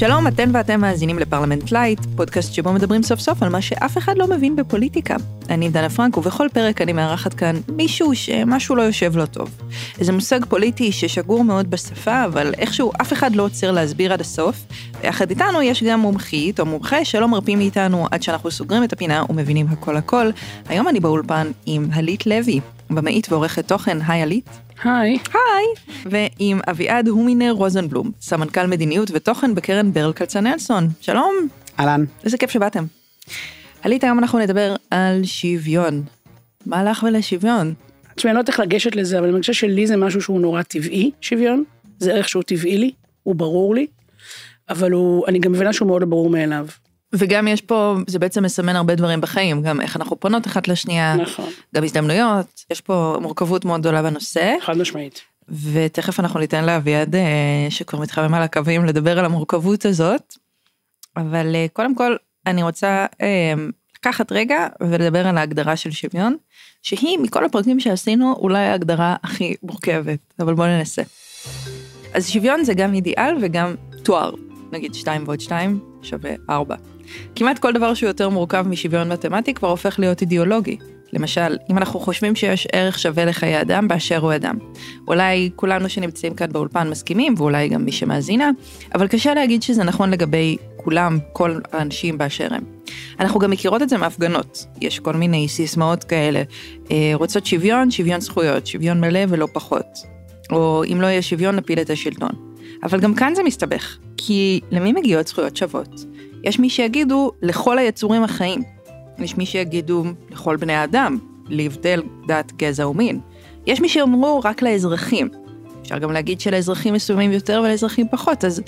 שלום, אתן ואתם מאזינים לפרלמנט לייט, פודקאסט שבו מדברים סוף סוף על מה שאף אחד לא מבין בפוליטיקה. אני דנה פרנק, ובכל פרק אני מארחת כאן מישהו שמשהו לא יושב לו טוב. איזה מושג פוליטי ששגור מאוד בשפה, אבל איכשהו אף אחד לא עוצר להסביר עד הסוף. ויחד איתנו יש גם מומחית או מומחה שלא מרפים מאיתנו עד שאנחנו סוגרים את הפינה ומבינים הכל הכל. היום אני באולפן עם הלית לוי, במאית ועורכת תוכן, היי הלית. היי. היי. ועם אביעד הומינר רוזנבלום, סמנכ"ל מדיניות ותוכן בקרן ברל כצנלסון. שלום. אהלן. איזה כיף שבאתם. עלית, היום אנחנו נדבר על שוויון. מה לך ולשוויון? תשמעי, אני לא יודעת איך לגשת לזה, אבל אני חושבת שלי זה משהו שהוא נורא טבעי, שוויון. זה ערך שהוא טבעי לי, הוא ברור לי, אבל הוא, אני גם מבינה שהוא מאוד ברור מאליו. וגם יש פה, זה בעצם מסמן הרבה דברים בחיים, גם איך אנחנו פונות אחת לשנייה, נכון. גם הזדמנויות, יש פה מורכבות מאוד גדולה בנושא, חד משמעית. ותכף אנחנו ניתן לאביעד, אה, שכבר מתחמם על הקווים, לדבר על המורכבות הזאת. אבל אה, קודם כל, אני רוצה אה, לקחת רגע ולדבר על ההגדרה של שוויון, שהיא מכל הפרקים שעשינו אולי ההגדרה הכי מורכבת, אבל בואו ננסה. אז שוויון זה גם אידיאל וגם תואר, נגיד 2 ועוד 2 שווה 4. כמעט כל דבר שהוא יותר מורכב משוויון מתמטי כבר הופך להיות אידיאולוגי. למשל, אם אנחנו חושבים שיש ערך שווה לחיי אדם באשר הוא אדם. אולי כולנו שנמצאים כאן באולפן מסכימים, ואולי גם מי שמאזינה, אבל קשה להגיד שזה נכון לגבי כולם, כל האנשים באשר הם. אנחנו גם מכירות את זה מהפגנות. יש כל מיני סיסמאות כאלה. אה, רוצות שוויון, שוויון זכויות, שוויון מלא ולא פחות. או אם לא יהיה שוויון, נפיל את השלטון. אבל גם כאן זה מסתבך, כי למי מגיעות זכויות שוות? יש מי שיגידו לכל היצורים החיים. יש מי שיגידו לכל בני האדם, להבדל דת, גזע ומין. יש מי שיאמרו רק לאזרחים. אפשר גם להגיד שלאזרחים מסוימים יותר ולאזרחים פחות, אז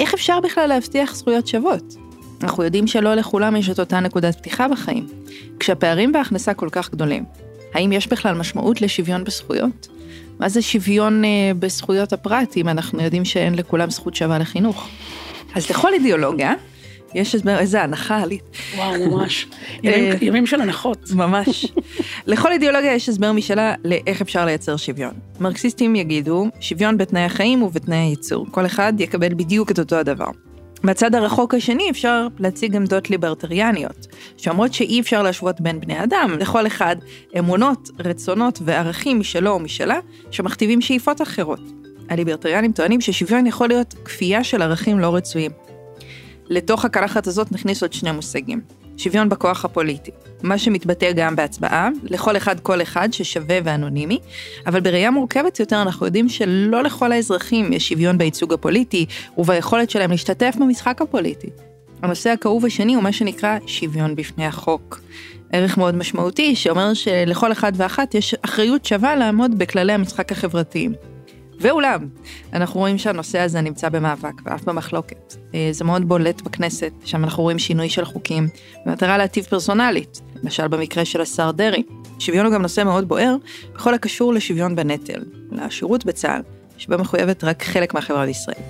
איך אפשר בכלל להבטיח זכויות שוות? אנחנו יודעים שלא לכולם יש את אותה נקודת פתיחה בחיים. כשהפערים בהכנסה כל כך גדולים, האם יש בכלל משמעות לשוויון בזכויות? מה זה שוויון אה, בזכויות הפרט אם אנחנו יודעים שאין לכולם זכות שווה לחינוך? אז לכל אידיאולוגיה, יש הסבר, איזה הנחה עלית. וואו, ממש. ימים- ימים של הנחות. ממש. לכל אידיאולוגיה יש הסבר משלה לאיך אפשר לייצר שוויון. מרקסיסטים יגידו, שוויון בתנאי החיים ובתנאי הייצור. כל אחד יקבל בדיוק את אותו הדבר. מהצד הרחוק השני אפשר להציג עמדות ליברטריאניות, שאומרות שאי אפשר להשוות בין בני אדם, לכל אחד אמונות, רצונות וערכים משלו ומשלה, שמכתיבים שאיפות אחרות. הליברטריאנים טוענים ששוויון יכול להיות כפייה של ערכים לא רצויים. לתוך הקלחת הזאת נכניס עוד שני מושגים. שוויון בכוח הפוליטי, מה שמתבטא גם בהצבעה, לכל אחד כל אחד ששווה ואנונימי, אבל בראייה מורכבת יותר אנחנו יודעים שלא לכל האזרחים יש שוויון בייצוג הפוליטי וביכולת שלהם להשתתף במשחק הפוליטי. הנושא הכאוב השני הוא מה שנקרא שוויון בפני החוק. ערך מאוד משמעותי שאומר שלכל אחד ואחת יש אחריות שווה לעמוד בכללי המשחק החברתיים. ואולם, אנחנו רואים שהנושא הזה נמצא במאבק ואף במחלוקת. אה, זה מאוד בולט בכנסת, שם אנחנו רואים שינוי של חוקים, במטרה להטיב פרסונלית, למשל במקרה של השר דרעי. שוויון הוא גם נושא מאוד בוער בכל הקשור לשוויון בנטל, לשירות בצה"ל, שבו מחויבת רק חלק מהחברה בישראל.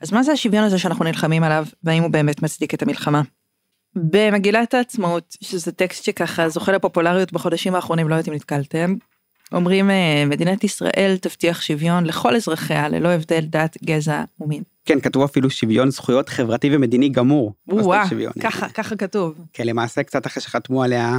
אז מה זה השוויון הזה שאנחנו נלחמים עליו, והאם הוא באמת מצדיק את המלחמה? במגילת העצמאות, שזה טקסט שככה זוכה לפופולריות בחודשים האחרונים, לא יודעת אם נתקלתם, אומרים אה, מדינת ישראל תבטיח שוויון לכל אזרחיה ללא הבדל דת, גזע ומין. כן, כתוב אפילו שוויון זכויות חברתי ומדיני גמור. וואה, שוויון. ככה, ככה כתוב. כן, למעשה קצת אחרי שחתמו עליה,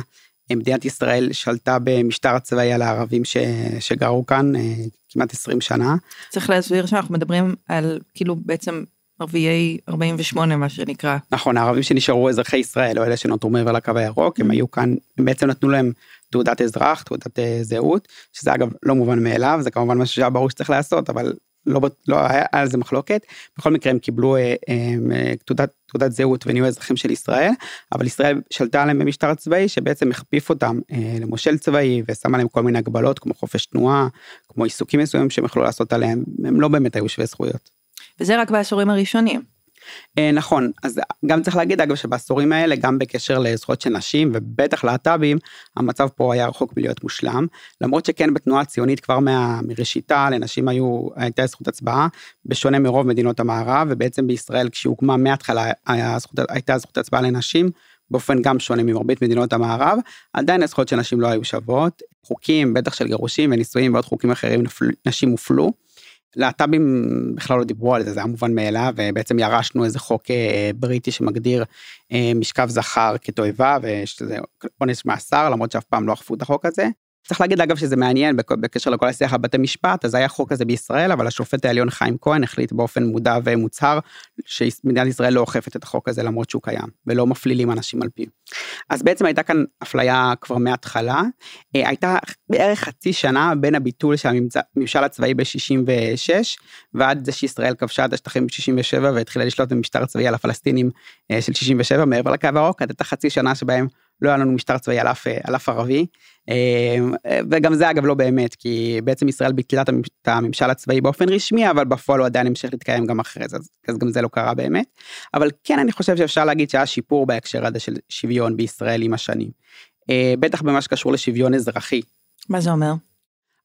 אה, מדינת ישראל שלטה במשטר הצבאי על הערבים ש... שגרו כאן אה, כמעט 20 שנה. צריך להסביר שאנחנו מדברים על כאילו בעצם ערביי 48 מה שנקרא. נכון, הערבים שנשארו אזרחי ישראל, או אלה שנותרו מעבר לקו הירוק, הם היו כאן, הם בעצם נתנו להם תעודת אזרח, תעודת אה, זהות, שזה אגב לא מובן מאליו, זה כמובן משהו שהיה ברור שצריך לעשות, אבל לא, לא היה על זה מחלוקת. בכל מקרה הם קיבלו אה, אה, תעודת, תעודת זהות ונהיו אזרחים של ישראל, אבל ישראל שלטה עליהם במשטר הצבאי שבעצם הכפיף אותם אה, למושל צבאי ושם עליהם כל מיני הגבלות כמו חופש תנועה, כמו עיסוקים מסוימים שהם יכלו לעשות עליהם, הם לא באמת היו שווי זכויות. וזה רק בעשורים הראשונים. אה, נכון, אז גם צריך להגיד אגב שבעשורים האלה גם בקשר לזכויות של נשים ובטח להט"בים המצב פה היה רחוק מלהיות מושלם למרות שכן בתנועה הציונית כבר מה, מראשיתה לנשים היו הייתה זכות הצבעה בשונה מרוב מדינות המערב ובעצם בישראל כשהוקמה מההתחלה היה זכות, הייתה זכות הצבעה לנשים באופן גם שונה ממרבית מדינות המערב עדיין הזכויות של נשים לא היו שוות חוקים בטח של גירושים ונישואים ועוד חוקים אחרים נשים הופלו. להט"בים בכלל לא דיברו על זה, זה היה מובן מאליו, ובעצם ירשנו איזה חוק אה, בריטי שמגדיר אה, משכב זכר כתועבה, ויש לזה עונש מאסר, למרות שאף פעם לא אכפו את החוק הזה. צריך להגיד אגב שזה מעניין בקשר לכל השיח על בתי משפט, אז היה חוק כזה בישראל, אבל השופט העליון חיים כהן החליט באופן מודע ומוצהר שמדינת ישראל לא אוכפת את החוק הזה למרות שהוא קיים, ולא מפלילים אנשים על פיו. אז בעצם הייתה כאן אפליה כבר מההתחלה, אה, הייתה בערך חצי שנה בין הביטול של הממשל הצבאי ב-66, ועד זה שישראל כבשה את השטחים ב-67 והתחילה לשלוט במשטר צבאי על הפלסטינים אה, של 67 מעבר לקו הירוק, הייתה חצי שנה שבהם לא היה לנו משטר צבאי על אף, על אף ערבי, אמ, וגם זה אגב לא באמת, כי בעצם ישראל ביטלה את הממשל הצבאי באופן רשמי, אבל בפועל הוא עדיין המשיך להתקיים גם אחרי זה, אז גם זה לא קרה באמת. אבל כן אני חושב שאפשר להגיד שהיה שיפור בהקשר הזה של שוויון בישראל עם השנים. אה, בטח במה שקשור לשוויון אזרחי. מה זה אומר?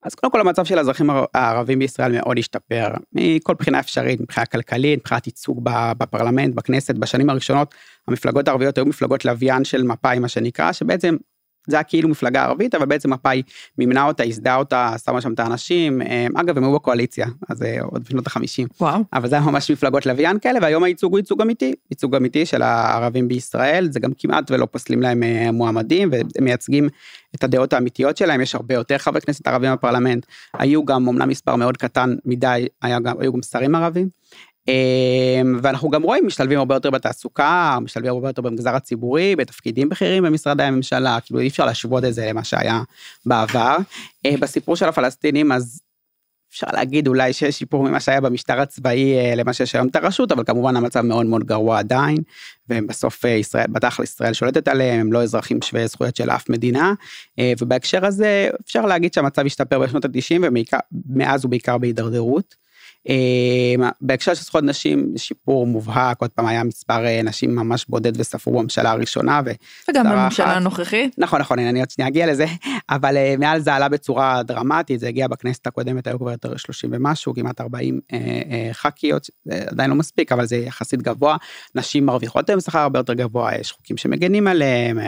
אז קודם כל המצב של האזרחים הערבים בישראל מאוד השתפר מכל בחינה אפשרית מבחינה כלכלית מבחינת ייצוג בפרלמנט בכנסת. בשנים הראשונות המפלגות הערביות היו מפלגות לוויין של מפא"י מה שנקרא שבעצם זה היה כאילו מפלגה ערבית אבל בעצם מפא"י מימנה אותה ייסדה אותה שמה שם את האנשים אה, אגב הם היו בקואליציה אז אה, עוד בשנות החמישים. אבל זה היה ממש מפלגות לוויין כאלה והיום הייצוג הוא ייצוג אמיתי ייצוג אמיתי של הערבים בישראל זה גם כמעט ולא פוסלים להם אה, מועמדים והם מייצגים את הדעות האמיתיות שלהם יש הרבה יותר חברי כנסת ערבים בפרלמנט. היו גם אמנם מספר מאוד קטן מדי היה גם היו גם שרים ערבים. אמ, ואנחנו גם רואים משתלבים הרבה יותר בתעסוקה, משתלבים הרבה יותר במגזר הציבורי, בתפקידים בכירים במשרדי הממשלה, כאילו אי אפשר להשוות את זה למה שהיה בעבר. אה, בסיפור של הפלסטינים אז אפשר להגיד אולי שיש שיפור ממה שהיה במשטר הצבאי אה, למה שיש היום את הרשות, אבל כמובן המצב מאוד מאוד גרוע עדיין, ובסוף אה, ישראל, בתכל'ס ישראל שולטת עליהם, הם לא אזרחים שווי זכויות של אף מדינה, ובהקשר הזה אפשר להגיד שהמצב השתפר בשנות ה-90 ומאז הוא בעיקר בהידרדרות. אמ, בהקשר של זכויות נשים שיפור מובהק עוד פעם היה מספר אה, נשים ממש בודד וספרו בממשלה הראשונה וגם בממשלה הנוכחית נכון נכון אני עוד שנייה אגיע לזה אבל אה, מעל זה עלה בצורה דרמטית זה הגיע בכנסת הקודמת היו כבר יותר 30 ומשהו כמעט 40 אה, ח"כיות עדיין לא מספיק אבל זה יחסית גבוה נשים מרוויחות היום שכר הרבה יותר גבוה יש חוקים שמגנים עליהם.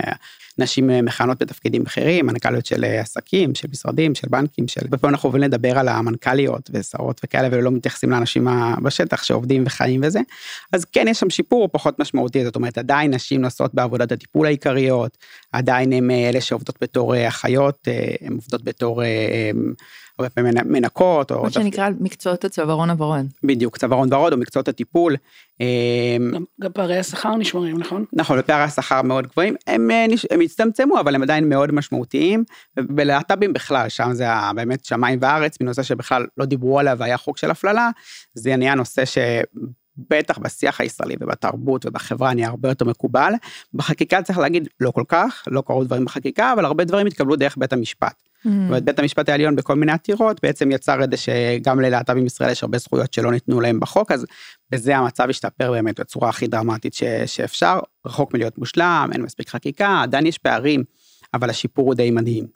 נשים אה, מכהנות בתפקידים בכירים, מנכ"ליות של אה, עסקים, של משרדים, של בנקים, של... הרבה פעמים אנחנו אוהבים לדבר על המנכ"ליות ושרות וכאלה ולא מתייחסים לאנשים בשטח שעובדים וחיים וזה. אז כן יש שם שיפור פחות משמעותי, זאת אומרת עדיין נשים נוסעות בעבודת הטיפול העיקריות, עדיין הם אה, אלה שעובדות בתור אחיות, הן עובדות בתור הרבה פעמים מנקות. מה שנקרא מקצועות הצווארון הוורוד. בדיוק, צווארון ורוד או מקצועות הטיפול. אמ, גם פערי השכר נשמרים, נכון? נכון, פערי השכר מאוד גבוהים, הם, אה, הם הצטמצמו, אבל הם עדיין מאוד משמעותיים, ולהט"בים בכלל, שם זה באמת שמיים וארץ, מנושא שבכלל לא דיברו עליו והיה חוק של הפללה, זה נהיה נושא ש... בטח בשיח הישראלי ובתרבות ובחברה נהיה הרבה יותר מקובל. בחקיקה צריך להגיד לא כל כך, לא קרו דברים בחקיקה, אבל הרבה דברים התקבלו דרך בית המשפט. Mm. hmm בית המשפט העליון בכל מיני עתירות בעצם יצר את זה שגם ללהט"בים בישראל יש הרבה זכויות שלא ניתנו להם בחוק, אז בזה המצב השתפר באמת בצורה הכי דרמטית ש, שאפשר, רחוק מלהיות מושלם, אין מספיק חקיקה, עדיין יש פערים. אבל השיפור הוא די מדהים.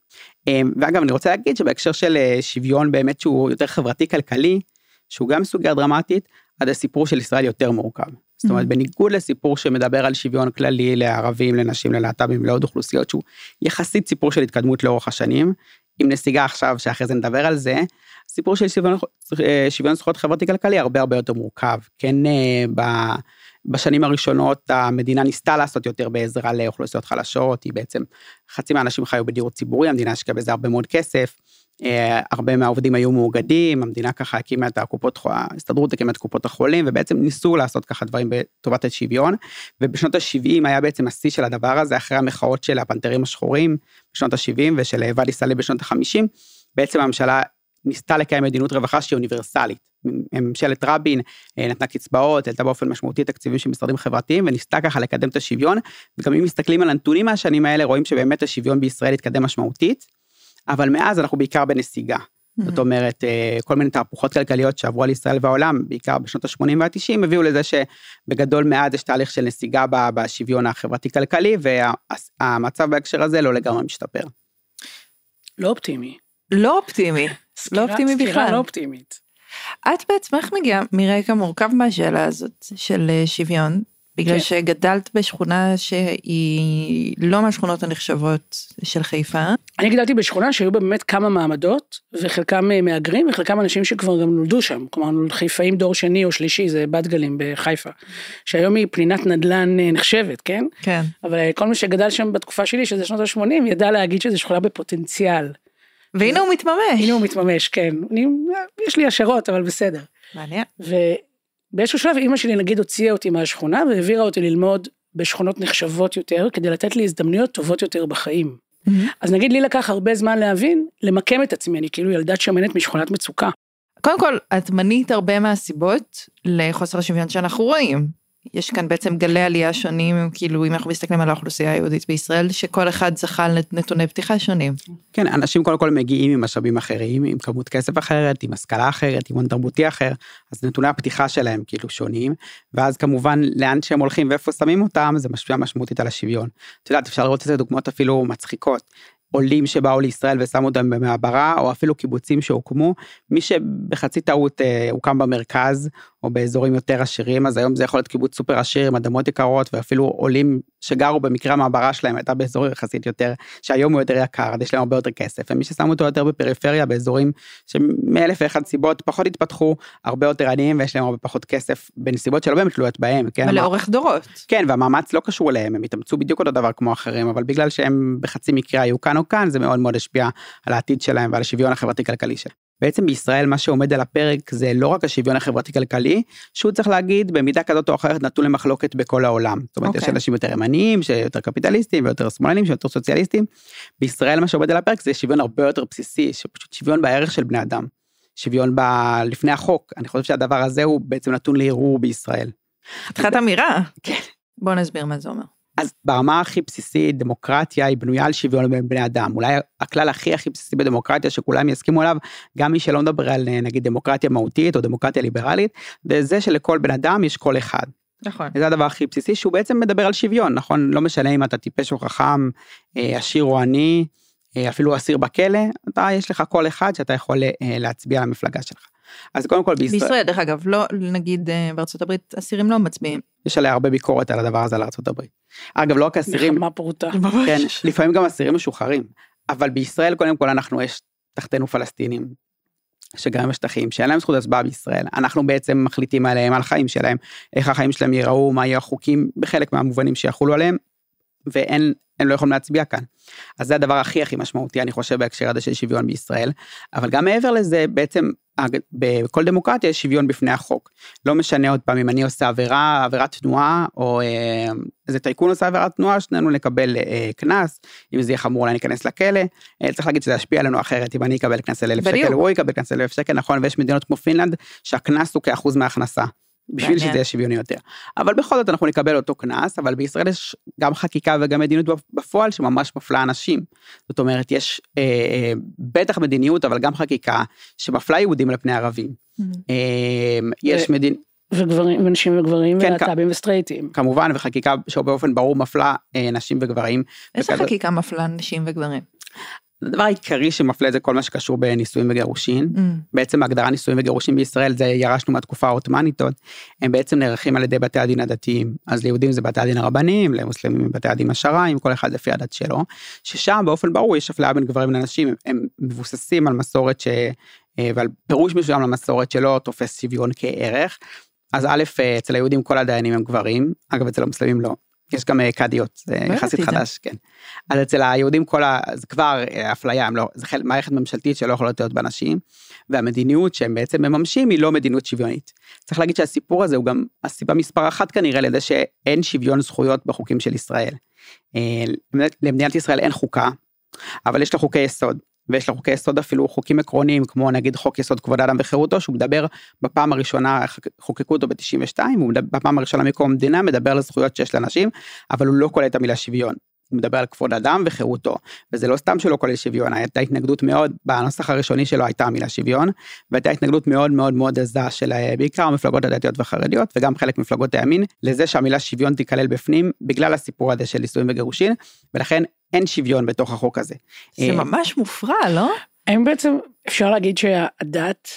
אמ, ואגב אני רוצה להגיד שבהקשר של אה, שוויון באמת שהוא יותר חברתי כלכלי, שהוא גם סוגיה דרמטית, עד הסיפור של ישראל יותר מורכב. זאת אומרת, mm-hmm. בניגוד לסיפור שמדבר על שוויון כללי לערבים, לנשים, ללהט"בים, לעוד אוכלוסיות, שהוא יחסית סיפור של התקדמות לאורך השנים, עם נסיגה עכשיו, שאחרי זה נדבר על זה, סיפור של שוויון, אה, שוויון זכויות חברתי כלכלי הרבה הרבה יותר מורכב. כן, אה, ב, בשנים הראשונות המדינה ניסתה לעשות יותר בעזרה לאוכלוסיות חלשות, היא בעצם, חצי מהאנשים חיו בדיור ציבורי, המדינה השקיעה בזה הרבה מאוד כסף. אה, הרבה מהעובדים היו מאוגדים, המדינה ככה הקימה את הקופות, ההסתדרות הקימה את קופות החולים, ובעצם ניסו לעשות ככה דברים לטובת השוויון, ובשנות ה-70 היה בעצם השיא של הדבר הזה, אחרי המחאות של הפנתרים השחורים בשנות ה-70 ושל ואדי סאלי בשנות ה-50, בעצם הממשלה ניסתה לקיים מדיניות רווחה שהיא אוניברסלית. ממשלת רבין אה, נתנה קצבאות, העלתה באופן משמעותי תקציבים של משרדים חברתיים וניסתה ככה לקדם את השוויון, וגם אם מסתכלים על הנתונים מהשנים האלה רואים שבאמת השוויון בישראל התקדם משמעותית. אבל מאז אנחנו בעיקר בנסיגה. Mm-hmm. זאת אומרת, אה, כל מיני תהפוכות כלכליות שעברו על ישראל והעולם, בעיקר בשנות ה-80 וה-90, הביאו לזה שבגדול מאז יש תהליך של נסיגה בשוויון החברתי-כלכלי, והמצב בהקשר הזה לא לגמרי משתפר. לא אופטימי. לא אופטימי. לא אופטימי בכלל. סקירה לא אופטימית. את בעצמך מגיעה מרקע מורכב מהשאלה הזאת של אה, שוויון, בגלל כן. שגדלת בשכונה שהיא לא מהשכונות הנחשבות של חיפה. אני גדלתי בשכונה שהיו בה באמת כמה מעמדות, וחלקם אה, מהגרים, וחלקם אנשים שכבר גם נולדו שם. כלומר, חיפאים דור שני או שלישי, זה בת גלים בחיפה. שהיום היא פנינת נדל"ן אה, נחשבת, כן? כן. אבל אה, כל מי שגדל שם בתקופה שלי, שזה שנות ה-80, ידע להגיד שזו שכונה בפוטנציאל. והנה הוא מתממש. הנה הוא מתממש, כן. אני, יש לי השערות, אבל בסדר. מעניין. ובאיזשהו שלב אימא שלי נגיד הוציאה אותי מהשכונה והעבירה אותי ללמוד בשכונות נחשבות יותר, כדי לתת לי הזדמנויות טובות יותר בחיים. אז נגיד לי לקח הרבה זמן להבין, למקם את עצמי, אני כאילו ילדת שמנת משכונת מצוקה. קודם כל, את מנית הרבה מהסיבות לחוסר השוויון שאנחנו רואים. יש כאן בעצם גלי עלייה שונים, כאילו אם אנחנו מסתכלים על האוכלוסייה היהודית בישראל, שכל אחד זכה לנתוני פתיחה שונים. כן, אנשים קודם כל מגיעים עם משאבים אחרים, עם כמות כסף אחרת, עם השכלה אחרת, עם הון תרבותי אחר, אז נתוני הפתיחה שלהם כאילו שונים, ואז כמובן לאן שהם הולכים ואיפה שמים אותם, זה משפיע משמעותית על השוויון. את יודעת, אפשר לראות את זה דוגמאות אפילו מצחיקות. עולים שבאו לישראל ושמו אותם במעברה, או אפילו קיבוצים שהוקמו, מי שבחצי טעות אה, הוקם במרכז, או באזורים יותר עשירים, אז היום זה יכול להיות קיבוץ סופר עשיר עם אדמות יקרות, ואפילו עולים שגרו במקרה המעברה שלהם הייתה באזור יחסית יותר, שהיום הוא יותר יקר, אז יש להם הרבה יותר כסף, ומי ששמו אותו יותר בפריפריה, באזורים שמאלף ואחד סיבות פחות התפתחו, הרבה יותר עניים, ויש להם הרבה פחות כסף, בנסיבות שלא באמת תלויות בהם, כן? ולאורך דורות. כן, והמאמץ לא קשור אליהם, הם התאמצו בדיוק אותו דבר כמו אחרים, אבל בגלל שהם בחצי מקרה היו כאן או כאן, זה מאוד מאוד השפיע על העתיד שלהם ועל השוויון החברתי-כלכלי שלהם. בעצם בישראל מה שעומד על הפרק זה לא רק השוויון החברתי-כלכלי, שהוא צריך להגיד במידה כזאת או אחרת נתון למחלוקת בכל העולם. זאת אומרת, okay. יש אוקיי. אנשים יותר ימניים, שיותר קפיטליסטים ויותר שמאלנים, שיותר סוציאליסטים. בישראל מה שעומד על הפרק זה שוויון הרבה יותר בסיסי, שפשוט שוויון בערך של בני אדם. שוויון ב... לפני החוק. אני חושב שהדבר הזה הוא בעצם נתון לערעור בישראל. חתיכת אמירה. כן. בוא נסביר מה זה אומר. אז ברמה הכי בסיסית, דמוקרטיה היא בנויה על שוויון בין בני אדם. אולי הכלל הכי הכי בסיסי בדמוקרטיה שכולם יסכימו עליו, גם מי שלא מדבר על נגיד דמוקרטיה מהותית או דמוקרטיה ליברלית, זה שלכל בן אדם יש קול אחד. נכון. זה הדבר הכי בסיסי שהוא בעצם מדבר על שוויון, נכון? לא משנה אם אתה טיפש או חכם, אה, עשיר או עני, אה, אפילו אסיר בכלא, אתה יש לך קול אחד שאתה יכול אה, להצביע למפלגה שלך. אז קודם כל בישראל, בישראל דרך אגב, לא נגיד בארצות הברית אסירים לא מצביעים. יש עליה הרבה ביקורת על הדבר הזה על ארצות הברית. אגב לא רק אסירים, נחמה פרוטה, כן, לפעמים גם אסירים משוחררים, אבל בישראל קודם כל אנחנו יש תחתנו פלסטינים שגרים בשטחים שאין להם זכות הצבעה בישראל. אנחנו בעצם מחליטים עליהם על החיים שלהם איך החיים שלהם ייראו מה יהיו החוקים בחלק מהמובנים שיחולו עליהם ואין הם לא יכולים להצביע כאן. אז זה הדבר הכי הכי משמעותי אני חושב בהקשר הזה של שוויון בישראל אבל גם מעבר לזה בעצם בכל דמוקרטיה יש שוויון בפני החוק. לא משנה עוד פעם אם אני עושה עבירה עבירת תנועה או אה, איזה טייקון עושה עבירת תנועה שנינו נקבל אה, קנס אם זה יהיה חמור אולי ניכנס לכלא אה, צריך להגיד שזה ישפיע עלינו אחרת אם אני אקבל קנס של אלף שקל הוא יקבל קנס של אלף שקל נכון ויש מדינות כמו פינלנד שהקנס הוא כאחוז מההכנסה. בשביל שזה יהיה שוויוני יותר. אבל בכל זאת אנחנו נקבל אותו קנס, אבל בישראל יש גם חקיקה וגם מדיניות בפועל שממש מפלה אנשים. זאת אומרת, יש אה, אה, בטח מדיניות, אבל גם חקיקה שמפלה יהודים על פני ערבים. Mm-hmm. אה, יש מדינ... וגברים, ונשים וגברים, כן, ולהט"בים כ... וסטרייטים. כמובן, וחקיקה שבאופן ברור מפלה אה, נשים וגברים. איזה וכזה... חקיקה מפלה נשים וגברים? הדבר העיקרי שמפלה זה כל מה שקשור בנישואים וגירושין. Mm. בעצם ההגדרה נישואים וגירושין בישראל זה ירשנו מהתקופה העות'מאנית עוד. הם בעצם נערכים על ידי בתי הדין הדתיים. אז ליהודים זה בתי הדין הרבניים, למוסלמים בתי הדין השרעיים, כל אחד לפי הדת שלו. ששם באופן ברור יש אפליה בין גברים לנשים, הם מבוססים על מסורת ש... אה, ועל פירוש מסוים למסורת שלא תופס שוויון כערך. אז א', אה, אצל היהודים כל הדיינים הם גברים, אגב אצל המוסלמים לא. יש גם אה, קדיות, זה יחסית חדש, כן. אז אצל היהודים כל ה... זה כבר אה, אפליה, הם לא, זה חלק מערכת ממשלתית שלא יכולות להיות באנשים, והמדיניות שהם בעצם מממשים היא לא מדיניות שוויונית. צריך להגיד שהסיפור הזה הוא גם הסיבה מספר אחת כנראה לזה שאין שוויון זכויות בחוקים של ישראל. אה, למדינת ישראל אין חוקה, אבל יש לה חוקי יסוד. ויש לה חוקי יסוד אפילו חוקים עקרוניים כמו נגיד חוק יסוד כבוד האדם וחירותו שהוא מדבר בפעם הראשונה חוקקו אותו ב-92 הוא בפעם הראשונה מקום המדינה מדבר על זכויות שיש לאנשים אבל הוא לא כולל את המילה שוויון. הוא מדבר על כבוד אדם וחירותו וזה לא סתם שלא כולל שוויון הייתה התנגדות מאוד בנוסח הראשוני שלו הייתה המילה שוויון והייתה התנגדות מאוד מאוד מאוד עזה של אה, בעיקר המפלגות הדתיות והחרדיות וגם חלק מפלגות הימין לזה שהמילה שוויון תיכלל בפנים בגלל הסיפור הזה של נישואים וגירושין ולכן אין שוויון בתוך החוק הזה. זה אה, ממש מופרע, לא? האם בעצם אפשר להגיד שהדת,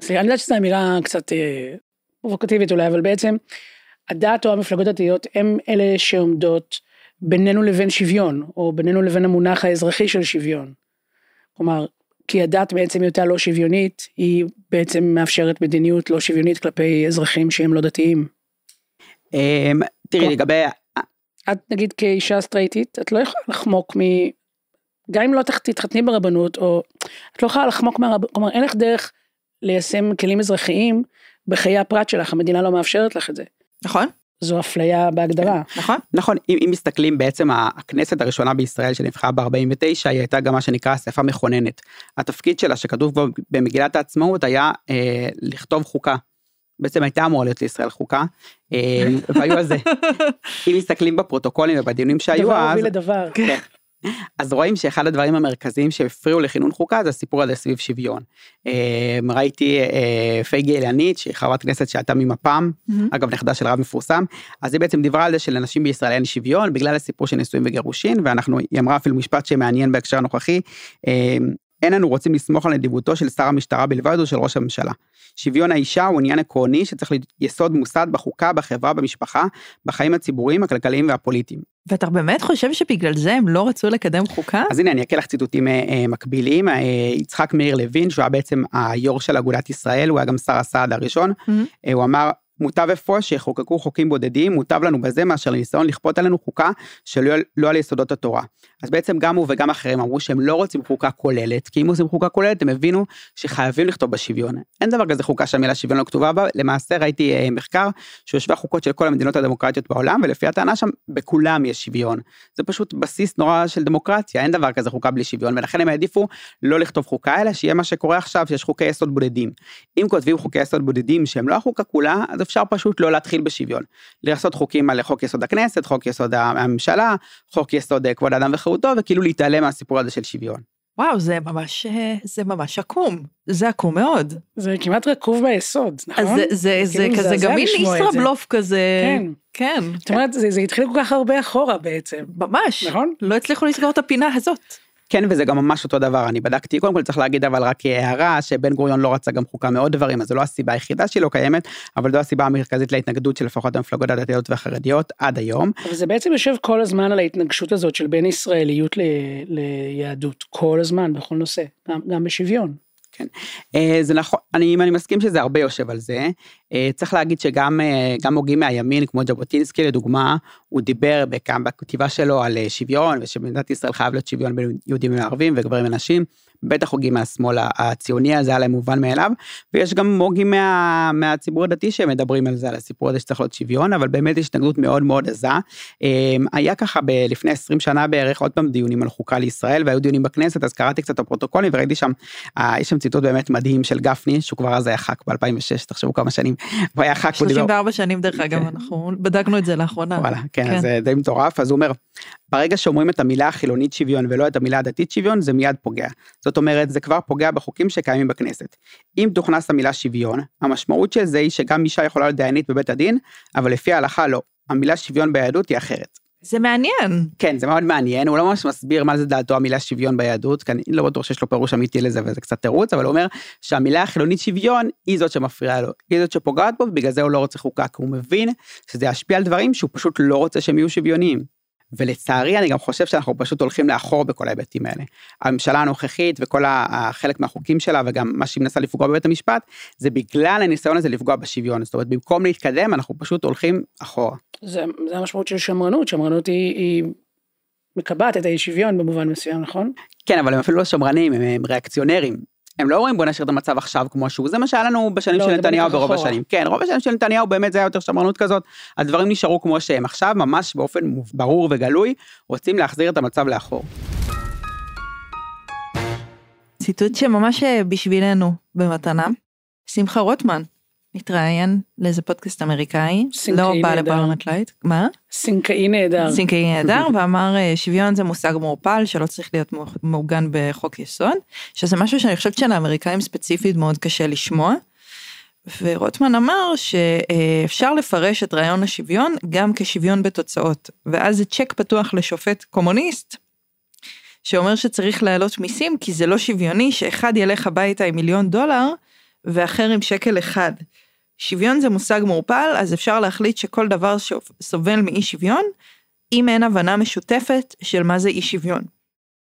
סליחה, אני יודעת שזו אמירה קצת אה, פרובוקטיבית אולי, אבל בעצם הדת או המפלגות הדתיות הם אלה שעומדות בינינו לבין שוויון, או בינינו לבין המונח האזרחי של שוויון. כלומר, כי הדת בעצם היותה לא שוויונית, היא בעצם מאפשרת מדיניות לא שוויונית כלפי אזרחים שהם לא דתיים. אמ, תראי, לגבי... את נגיד כאישה סטרייטית, את לא יכולה לחמוק מ... גם אם לא תתחתני ברבנות, או את לא יכולה לחמוק מהרבנות, כלומר אין לך דרך ליישם כלים אזרחיים בחיי הפרט שלך, המדינה לא מאפשרת לך את זה. נכון. זו אפליה בהגדרה. נכון. נכון, אם, אם מסתכלים בעצם הכנסת הראשונה בישראל שנבחרה ב-49 היא הייתה גם מה שנקרא אספה מכוננת. התפקיד שלה שכתוב במגילת העצמאות היה אה, לכתוב חוקה. בעצם הייתה אמורה להיות לישראל חוקה, אה, והיו זה, אם מסתכלים בפרוטוקולים ובדיונים שהיו דבר אז, הוביל לדבר. כן. אז רואים שאחד הדברים המרכזיים שהפריעו לכינון חוקה זה הסיפור הזה סביב שוויון. אה, ראיתי אה, פייגי אילנית שהיא חברת כנסת שהייתה ממפ"ם, אגב נכדה של רב מפורסם, אז היא בעצם דיברה על זה שלנשים בישראל אין שוויון בגלל הסיפור של נישואים וגירושין, ואנחנו, היא אמרה אפילו משפט שמעניין בהקשר הנוכחי, אה, אין אנו רוצים לסמוך על נדיבותו של שר המשטרה בלבד או של ראש הממשלה. שוויון האישה הוא עניין עקרוני שצריך להיות יסוד מוסד בחוקה, בחברה, במשפחה, בחיים הציבוריים, הכלכליים והפוליטיים. ואתה באמת חושב שבגלל זה הם לא רצו לקדם חוקה? אז הנה אני אקל לך ציטוטים אה, אה, מקבילים, אה, יצחק מאיר לוין שהוא היה בעצם היו"ר של אגודת ישראל, הוא היה גם שר הסעד הראשון, Mm-hmm. אה, הוא אמר מוטב אפוא שיחוקקו חוקים בודדים, מוטב לנו בזה מאשר לניסיון לכפות עלינו חוקה שלא לא על יסודות התורה. אז בעצם גם הוא וגם אחרים אמרו שהם לא רוצים חוקה כוללת, כי אם עושים חוקה כוללת הם הבינו שחייבים לכתוב בשוויון. אין דבר כזה חוקה שהמילה שוויון לא כתובה בה, למעשה ראיתי אה, מחקר שיושבי חוקות של כל המדינות הדמוקרטיות בעולם, ולפי הטענה שם בכולם יש שוויון. זה פשוט בסיס נורא של דמוקרטיה, אין דבר כזה חוקה בלי שוויון, ולכן הם העדיפו לא לכתוב חוקה, אלא שיהיה מה שקורה עכשיו, שיש חוקי יסוד בודדים. אם כותבים חוקי יסוד בודדים שהם לא החוקה כולה, אז אפשר פשוט לא להתחיל בשוויון. לעשות חוקים על חוק יסוד הכנסת, חוק יסוד הממשלה, חוק יסוד אה, כבוד האדם וחירותו, וכאילו להתעלם מהסיפור הזה של שוויון. וואו, זה ממש, אה, זה ממש עקום. זה עקום מאוד. זה כמעט רקוב ביסוד, נכון? אז זה, זה, זה כאילו כזה מזעזע גם מין זה. ישראבלוף כזה. כן. כן. זאת אומרת, זה, זה התחיל כל כך הרבה אחורה בעצם. ממש. נכון? לא הצליחו לסגור את הפינה הזאת. כן, וזה גם ממש אותו דבר, אני בדקתי, קודם כל צריך להגיד אבל רק הערה, שבן גוריון לא רצה גם חוקה מעוד דברים, אז זו לא הסיבה היחידה שהיא לא קיימת, אבל זו הסיבה המרכזית להתנגדות של לפחות המפלגות הדתיות והחרדיות עד היום. אבל זה בעצם יושב כל הזמן על ההתנגשות הזאת של בין ישראליות ל, ליהדות, כל הזמן, בכל נושא, גם, גם בשוויון. כן. אה, זה נכון, אני, אני מסכים שזה הרבה יושב על זה. אה, צריך להגיד שגם אה, הוגים מהימין, כמו ז'בוטינסקי לדוגמה, הוא דיבר גם בכתיבה שלו על שוויון, ושבמדינת ישראל חייב להיות שוויון בין יהודים וערבים וגברים ונשים. בטח הוגים מהשמאל הציוני הזה, היה להם מובן מאליו, ויש גם הוגים מה, מהציבור הדתי שמדברים על זה, על הסיפור הזה שצריך להיות שוויון, אבל באמת יש התנגדות מאוד מאוד עזה. היה ככה ב, לפני 20 שנה בערך עוד פעם דיונים על חוקה לישראל, והיו דיונים בכנסת, אז קראתי קצת את הפרוטוקולים וראיתי שם, אה, יש שם ציטוט באמת מדהים של גפני, שהוא כבר אז היה ח"כ ב-2006, תחשבו כמה שנים, הוא היה ח"כ, הוא דיבר... 34 שנים דרך אגב, כן. אנחנו בדקנו את זה לאחרונה. וואלה, כן, כן. זה די מטורף, אז הוא אומר, ברגע שאומרים את המילה החילונית שוויון ולא את המילה הדתית שוויון, זה מיד פוגע. זאת אומרת, זה כבר פוגע בחוקים שקיימים בכנסת. אם תוכנס המילה שוויון, המשמעות של זה היא שגם אישה יכולה להיות דיינית בבית הדין, אבל לפי ההלכה לא. המילה שוויון ביהדות היא אחרת. זה מעניין. כן, זה מאוד מעניין, הוא לא ממש מסביר מה זה דעתו המילה שוויון ביהדות, כי אני לא בטוח שיש לו פירוש אמיתי לזה וזה קצת תירוץ, אבל הוא אומר שהמילה החילונית שוויון היא זאת שמפריעה לו, היא זאת שפוגעת בו, ובגלל זה הוא לא רוצה חוקה, כי הוא מבין שזה ישפיע על דברים שהוא פשוט לא רוצה שהם יהיו שוויוניים. ולצערי אני גם חושב שאנחנו פשוט הולכים לאחור בכל ההיבטים האלה. הממשלה הנוכחית וכל החלק מהחוקים שלה וגם מה שהיא מנסה לפגוע בבית המשפט, זה בגלל הניסיון הזה לפגוע בשוויון. זאת אומרת, במקום להתקדם אנחנו פשוט הולכים אחורה. זה, זה המשמעות של שמרנות, שמרנות היא, היא מקבעת את האי שוויון במובן מסוים, נכון? כן, אבל הם אפילו לא שמרנים, הם, הם ריאקציונרים. הם לא אומרים בוא נשאיר את המצב עכשיו כמו שהוא, זה מה שהיה לנו בשנים לא, של נתניהו ברוב אחורה. השנים. כן, רוב השנים של נתניהו באמת זה היה יותר שמרנות כזאת, הדברים נשארו כמו שהם. עכשיו ממש באופן ברור וגלוי רוצים להחזיר את המצב לאחור. ציטוט שממש אה, בשבילנו במתנה. שמחה רוטמן מתראיין לאיזה פודקאסט אמריקאי, לא בא. לפרלמנט לייט, מה? סינקאי נהדר. סינקאי נהדר, ואמר אה, שוויון זה מושג מעורפל שלא צריך להיות מעו- מעוגן בחוק יסוד, שזה משהו שאני חושבת שלאמריקאים ספציפית מאוד קשה לשמוע. ורוטמן אמר שאפשר לפרש את רעיון השוויון גם כשוויון בתוצאות, ואז זה צ'ק פתוח לשופט קומוניסט, שאומר שצריך להעלות מיסים כי זה לא שוויוני שאחד ילך הביתה עם מיליון דולר ואחר עם שקל אחד. שוויון זה מושג מעורפל, אז אפשר להחליט שכל דבר שסובל מאי שוויון, אם אין הבנה משותפת של מה זה אי שוויון.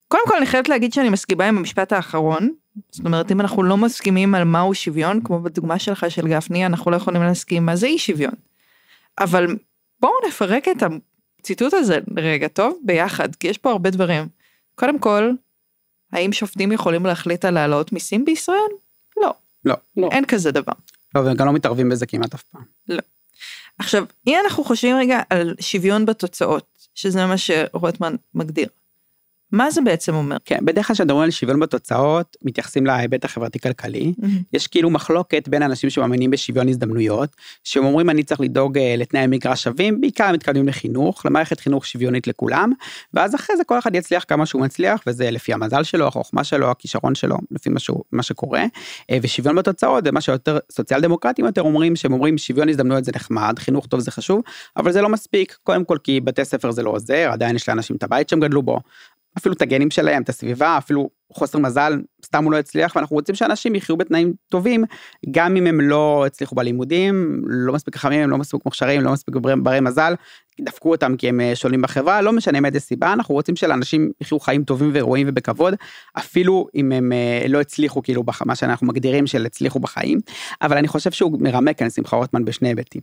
קודם כל אני חייבת להגיד שאני מסכימה עם המשפט האחרון, זאת אומרת אם אנחנו לא מסכימים על מהו שוויון, כמו בדוגמה שלך של גפני, אנחנו לא יכולים להסכים מה זה אי שוויון. אבל בואו נפרק את הציטוט הזה רגע טוב ביחד, כי יש פה הרבה דברים. קודם כל, האם שופטים יכולים להחליט על העלאות מיסים בישראל? לא. לא. לא. אין כזה דבר. לא, והם גם לא מתערבים בזה כמעט אף פעם. עכשיו, אם אנחנו חושבים רגע על שוויון בתוצאות, שזה מה שרוטמן מגדיר, מה זה בעצם אומר? כן, בדרך כלל כשמדברים על שוויון בתוצאות, מתייחסים להיבט החברתי-כלכלי. יש כאילו מחלוקת בין אנשים שמאמינים בשוויון הזדמנויות, שהם אומרים אני צריך לדאוג אה, לתנאי מגרש שווים, בעיקר מתקדמים לחינוך, למערכת חינוך שוויונית לכולם, ואז אחרי זה כל אחד יצליח כמה שהוא מצליח, וזה לפי המזל שלו, החוכמה שלו, הכישרון שלו, לפי מה, שהוא, מה שקורה. אה, ושוויון בתוצאות זה מה שיותר סוציאל דמוקרטים יותר אומרים, שהם אומרים שוויון הזדמנויות זה נחמד, חינוך טוב זה חשוב, אבל זה לא מספיק, קודם כל כי בתי ספר זה לא עוזר, עדיין יש לאנשים את הבית שהם גדלו בו, אפילו את הגנים שלהם, את הסביבה, אפילו חוסר מזל, סתם הוא לא הצליח, ואנחנו רוצים שאנשים יחיו בתנאים טובים, גם אם הם לא הצליחו בלימודים, לא מספיק חכמים, לא מספיק מוכשרים, לא מספיק ברי מזל, דפקו אותם כי הם אה, שוללים בחברה, לא משנה מאיזה סיבה, אנחנו רוצים שלאנשים יחיו חיים טובים וראויים ובכבוד, אפילו אם הם אה, לא הצליחו כאילו מה שאנחנו מגדירים של הצליחו בחיים, אבל אני חושב שהוא מרמה כאן שמחה רוטמן בשני היבטים.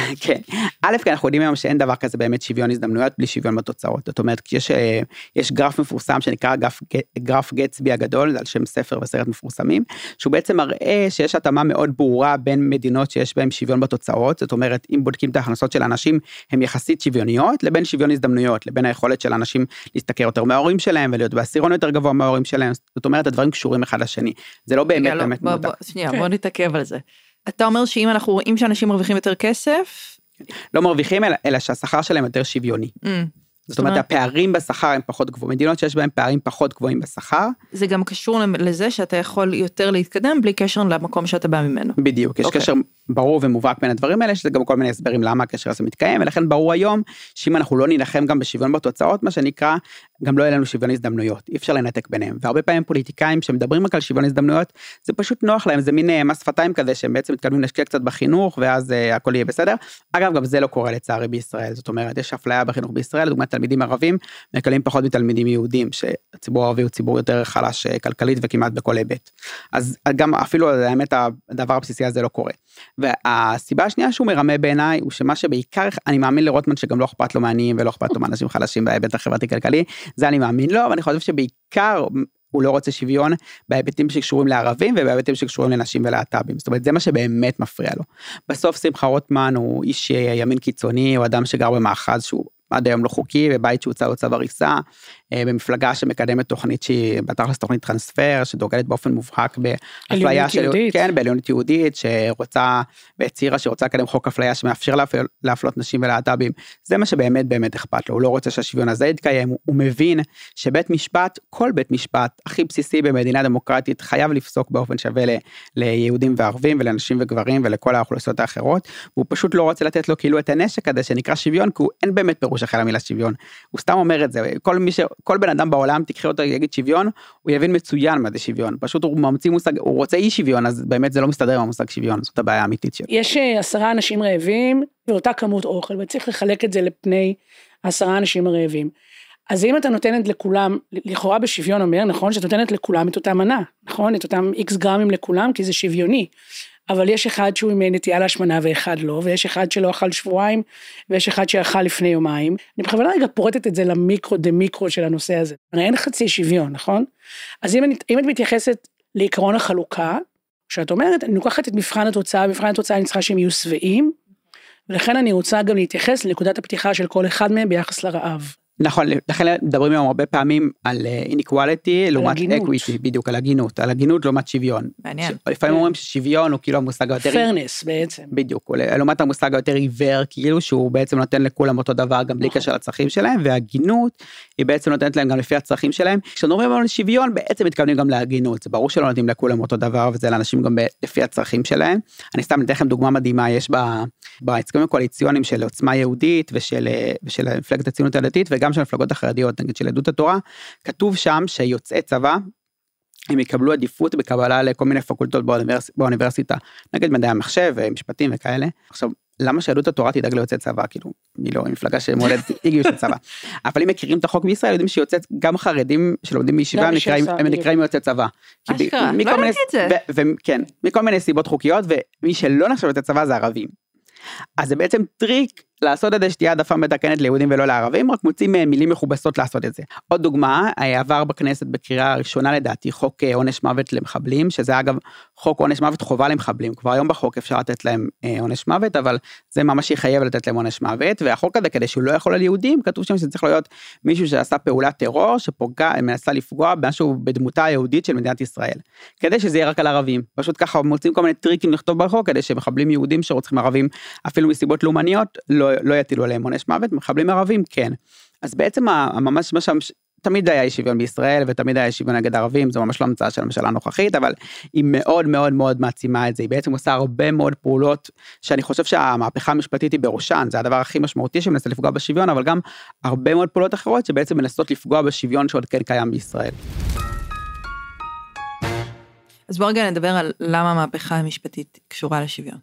כן, א', כי אנחנו יודעים היום שאין דבר כזה באמת שוויון הזדמנויות בלי שוויון בתוצאות, זאת אומרת, יש, אה, יש גרף מפורסם שנקרא גרף, גרף גצבי הגדול, על שם ספר וסרט מפורסמים, שהוא בעצם מראה שיש התאמה מאוד ברורה בין מדינות שיש בהן שוויון בתוצאות, זאת אומרת, אם בודקים את ההכנסות של האנשים, הם יחסית שוויוניות לבין שוויון הזדמנויות, לבין היכולת של אנשים להשתכר יותר מההורים שלהם ולהיות בעשירון יותר גבוה מההורים שלהם, זאת אומרת הדברים קשורים אחד לשני, זה לא באמת לא, באמת בוא, בוא, שנייה, כן. בוא נתעכב על זה. אתה אומר שאם אנחנו רואים שאנשים מרוויחים יותר כסף... לא מרוויחים אלא, אלא שהשכר שלהם יותר שוויוני. Mm. זאת אומרת הפערים בשכר הם פחות גבוהים, מדינות שיש בהם פערים פחות גבוהים בשכר. זה גם קשור לזה שאתה יכול יותר להתקדם בלי קשר למקום שאתה בא ממנו. בדיוק, יש okay. אוקיי. קשר ברור ומובהק בין הדברים האלה, שזה גם כל מיני הסברים למה הקשר הזה מתקיים, ולכן ברור היום שאם אנחנו לא נילחם גם בשוויון בתוצאות, מה שנקרא, גם לא יהיה לנו שוויון הזדמנויות, אי אפשר לנתק ביניהם. והרבה פעמים פוליטיקאים שמדברים רק על שוויון הזדמנויות, זה פשוט נוח להם, זה מין אה, מס שפתיים כזה שהם בעצם מתקדמים להשקיע קצת בחינוך, ואז uh, הכל יהיה בסדר. אגב, גם זה לא קורה לצערי בישראל, זאת אומרת, יש אפליה בחינוך בישראל, לדוגמת תלמידים ערבים מקבלים פחות מתלמידים יהודים, שהציבור הערבי הוא ציבור יותר חלש אה, כלכלית וכמעט בכל היבט. אז גם אפילו האמת הדבר הבסיסי הזה לא קורה. והסיבה השנייה שהוא מרמה בעיניי הוא שמה שבעיקר אני מאמין לרוטמן שגם לא אכפת לו מעניים ולא אכפת לו מאנשים חלשים בהיבט החברתי כלכלי זה אני מאמין לו אבל אני חושב שבעיקר הוא לא רוצה שוויון בהיבטים שקשורים לערבים ובהיבטים שקשורים לנשים ולהט"בים זאת אומרת זה מה שבאמת מפריע לו. בסוף שמחה רוטמן הוא איש ימין קיצוני הוא אדם שגר במאחז שהוא עד היום לא חוקי בבית שהוצא לו צו הריסה במפלגה שמקדמת תוכנית שהיא בתכלס תוכנית טרנספר שדוגלת באופן מובהק באפליה של יהודית. כן בעליונות יהודית שרוצה והצהירה שרוצה לקדם חוק אפליה שמאפשר להפל, להפלות נשים ולהט"בים. זה מה שבאמת באמת אכפת לו. הוא לא רוצה שהשוויון הזה יתקיים. הוא, הוא מבין שבית משפט כל בית משפט הכי בסיסי במדינה דמוקרטית חייב לפסוק באופן שווה ל, ליהודים וערבים ולנשים וגברים ולכל האוכלוסיות האחרות. הוא פשוט לא רוצה לתת לו כאילו את הנשק הזה שנקרא שוויון כי הוא אין באמת פירוש אחר למילה שוויון. הוא סתם אומר את זה. כל מי ש... כל בן אדם בעולם תקחי אותו יגיד שוויון הוא יבין מצוין מה זה שוויון פשוט הוא ממציא מושג הוא רוצה אי שוויון אז באמת זה לא מסתדר עם המושג שוויון זאת הבעיה האמיתית שלו. יש אה, עשרה אנשים רעבים ואותה כמות אוכל וצריך לחלק את זה לפני עשרה אנשים הרעבים. אז אם אתה נותנת לכולם, לכאורה בשוויון אומר, נכון, שאת נותנת לכולם את אותה מנה, נכון? את אותם איקס גרמים לכולם, כי זה שוויוני. אבל יש אחד שהוא עם נטייה להשמנה ואחד לא, ויש אחד שלא אכל שבועיים, ויש אחד שאכל לפני יומיים. אני בכוונה רגע פורטת את זה למיקרו דה מיקרו של הנושא הזה. הרי אין חצי שוויון, נכון? אז אם, אני, אם את מתייחסת לעקרון החלוקה, שאת אומרת, אני לוקחת את מבחן התוצאה, מבחן התוצאה אני צריכה שהם יהיו שבעים, ולכן אני רוצה גם להתייחס לנקודת הפתיחה של כל אחד מהם ביחס לרעב. נכון, לכן מדברים היום הרבה פעמים על inequality לעומת equity, בדיוק, על הגינות, על הגינות לעומת שוויון. מעניין. לפעמים אומרים ששוויון הוא כאילו המושג היותר... fairness בעצם. בדיוק, לעומת המושג היותר עיוור, כאילו שהוא בעצם נותן לכולם אותו דבר גם בלי נכון. קשר לצרכים שלהם, והגינות היא בעצם נותנת להם גם לפי הצרכים שלהם. כשאנחנו אומרים על שוויון בעצם מתכוונים גם להגינות, זה ברור שלא נותנים לכולם אותו דבר וזה לאנשים גם לפי הצרכים שלהם. אני סתם אתן לכם דוגמה מדהימה, יש בהסכמים הקואליציוניים של עוצמה יהודית ושל מפלגת הציונות הדתית וגם של המפלגות החרדיות, נגיד של עדות התורה, כתוב שם שיוצאי צבא הם יקבלו עדיפות בקבלה לכל מיני פקולטות באוניברס... באוניברסיטה, נגד מדעי המחשב, משפטים וכאלה. עכשיו, למה שיהדות התורה תדאג ליוצאי צבא כאילו היא לא מפלגה שמולדת גיוס לצבא אבל אם מכירים את החוק בישראל יודעים שיוצאת גם חרדים שלומדים בישיבה הם נקראים יוצאי צבא. אשכרה, לא ידעתי את זה. וכן מכל מיני סיבות חוקיות ומי שלא נחשב יוצאי צבא זה ערבים. אז זה בעצם טריק לעשות את זה שתהיה העדפה מתקנת ליהודים ולא לערבים, רק מוצאים אה, מילים מכובסות לעשות את זה. עוד דוגמה, אה, עבר בכנסת בקריאה ראשונה לדעתי חוק אה, עונש מוות למחבלים, שזה אגב חוק עונש מוות חובה למחבלים, כבר היום בחוק אפשר לתת להם עונש מוות, אבל זה ממש יחייב לתת להם עונש מוות, והחוק הזה כדי שהוא לא יכול על יהודים, כתוב שם שזה צריך להיות מישהו שעשה פעולת טרור, שפוגע, מנסה לפגוע במשהו בדמותה היהודית של מדינת ישראל, כדי שזה יהיה רק על ערבים. פשוט ככה מוצאים כל מיני טריקים לכתוב בחוק כדי שמחבלים יהודים שרוצחים ערבים אפילו מסיבות לאומניות לא, לא יטילו עליהם עונש מוות, מחבלים ערבים כן. אז בעצם ממש מה שם, תמיד היה אי שוויון בישראל ותמיד היה אי שוויון נגד ערבים, זו ממש לא המצאה של הממשלה הנוכחית, אבל היא מאוד מאוד מאוד מעצימה את זה, היא בעצם עושה הרבה מאוד פעולות שאני חושב שהמהפכה המשפטית היא בראשן, זה הדבר הכי משמעותי שמנסה לפגוע בשוויון, אבל גם הרבה מאוד פעולות אחרות שבעצם מנסות לפגוע בשוויון שעוד כן קיים בישראל. אז בוא רגע נדבר על למה המהפכה המשפטית קשורה לשוויון.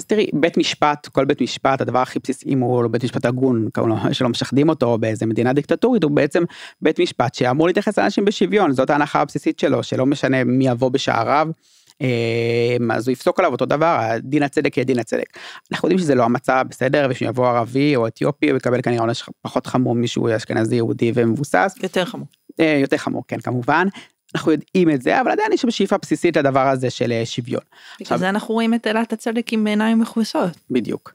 אז תראי, בית משפט, כל בית משפט, הדבר הכי בסיסי, אם הוא לא בית משפט הגון, שלא משחדים אותו באיזה מדינה דיקטטורית, הוא בעצם בית משפט שאמור להתייחס לאנשים בשוויון, זאת ההנחה הבסיסית שלו, שלא משנה מי יבוא בשעריו. אה, אז הוא יפסוק עליו אותו דבר, דין הצדק יהיה דין הצדק. אנחנו יודעים שזה לא המצב, בסדר, ושיבוא ערבי או אתיופי, הוא יקבל כנראה עונש פחות חמור משהוא אשכנזי יהודי ומבוסס. יותר חמור. אה, יותר חמור, כן, כמובן. אנחנו יודעים את זה אבל עדיין יש שאיפה בסיסית לדבר הזה של אה, שוויון. בגלל זה אנחנו רואים את אלת הצדק עם עיניים מכוסות. בדיוק.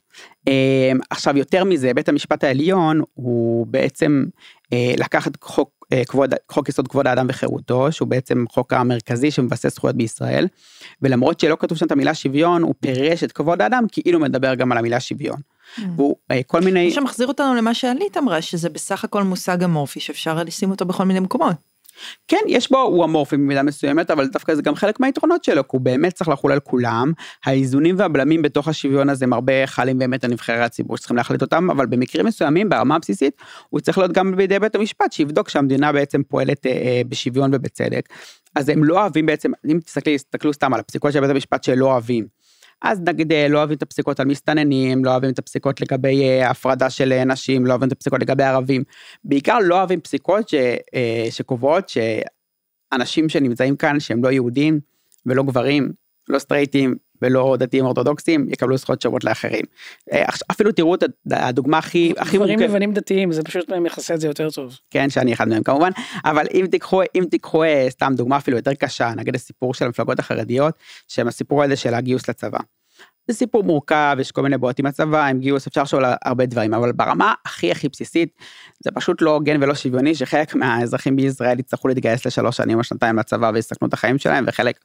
אמ, עכשיו יותר מזה בית המשפט העליון הוא בעצם אה, לקח את חוק אה, כבוד חוק יסוד כבוד האדם וחירותו שהוא בעצם חוק המרכזי שמבסס זכויות בישראל ולמרות שלא כתוב שם את המילה שוויון הוא פירש את כבוד האדם כאילו מדבר גם על המילה שוויון. Mm. והוא כל מיני. מה שמחזיר אותנו למה שעלית אמרה שזה בסך הכל מושג אמורפי שאפשר לשים אותו בכל מיני מקומות. כן, יש בו, הוא אמורפי במידה מסוימת, אבל דווקא זה גם חלק מהיתרונות שלו, כי הוא באמת צריך לחול על כולם. האיזונים והבלמים בתוך השוויון הזה הם הרבה חלים באמת על נבחרי הציבור שצריכים להחליט אותם, אבל במקרים מסוימים, ברמה הבסיסית, הוא צריך להיות גם בידי בית המשפט, שיבדוק שהמדינה בעצם פועלת אה, אה, בשוויון ובצדק. אז הם לא אוהבים בעצם, אם תסתכלי, תסתכלו סתם על הפסיקות של בית המשפט שלא אוהבים. אז נגיד אה, לא אוהבים את הפסיקות על מסתננים, לא אוהבים את הפסיקות לגבי אה, הפרדה של אה, נשים, לא אוהבים את הפסיקות לגבי ערבים. בעיקר לא אוהבים פסיקות ש, שקובעות שאנשים שנמצאים כאן שהם לא יהודים ולא גברים, לא סטרייטים ולא דתיים אורתודוקסים יקבלו זכויות שוות לאחרים. אפילו תראו את הדוגמה הכי הכי מורכבת. גברים לבנים דתיים זה פשוט מכסה את זה יותר טוב. כן שאני אחד מהם כמובן אבל אם תיקחו אם תיקחו סתם דוגמה אפילו יותר קשה נגיד הסיפור של המפלגות החרדיות שהם הסיפור הזה של הגיוס לצבא. זה סיפור מורכב, יש כל מיני בעיות עם הצבא, עם גיוס, אפשר לשאול הרבה דברים, אבל ברמה הכי הכי בסיסית, זה פשוט לא הוגן ולא שוויוני שחלק מהאזרחים בישראל יצטרכו להתגייס לשלוש שנים או שנתיים לצבא ויסכנו את החיים שלהם, וחלק,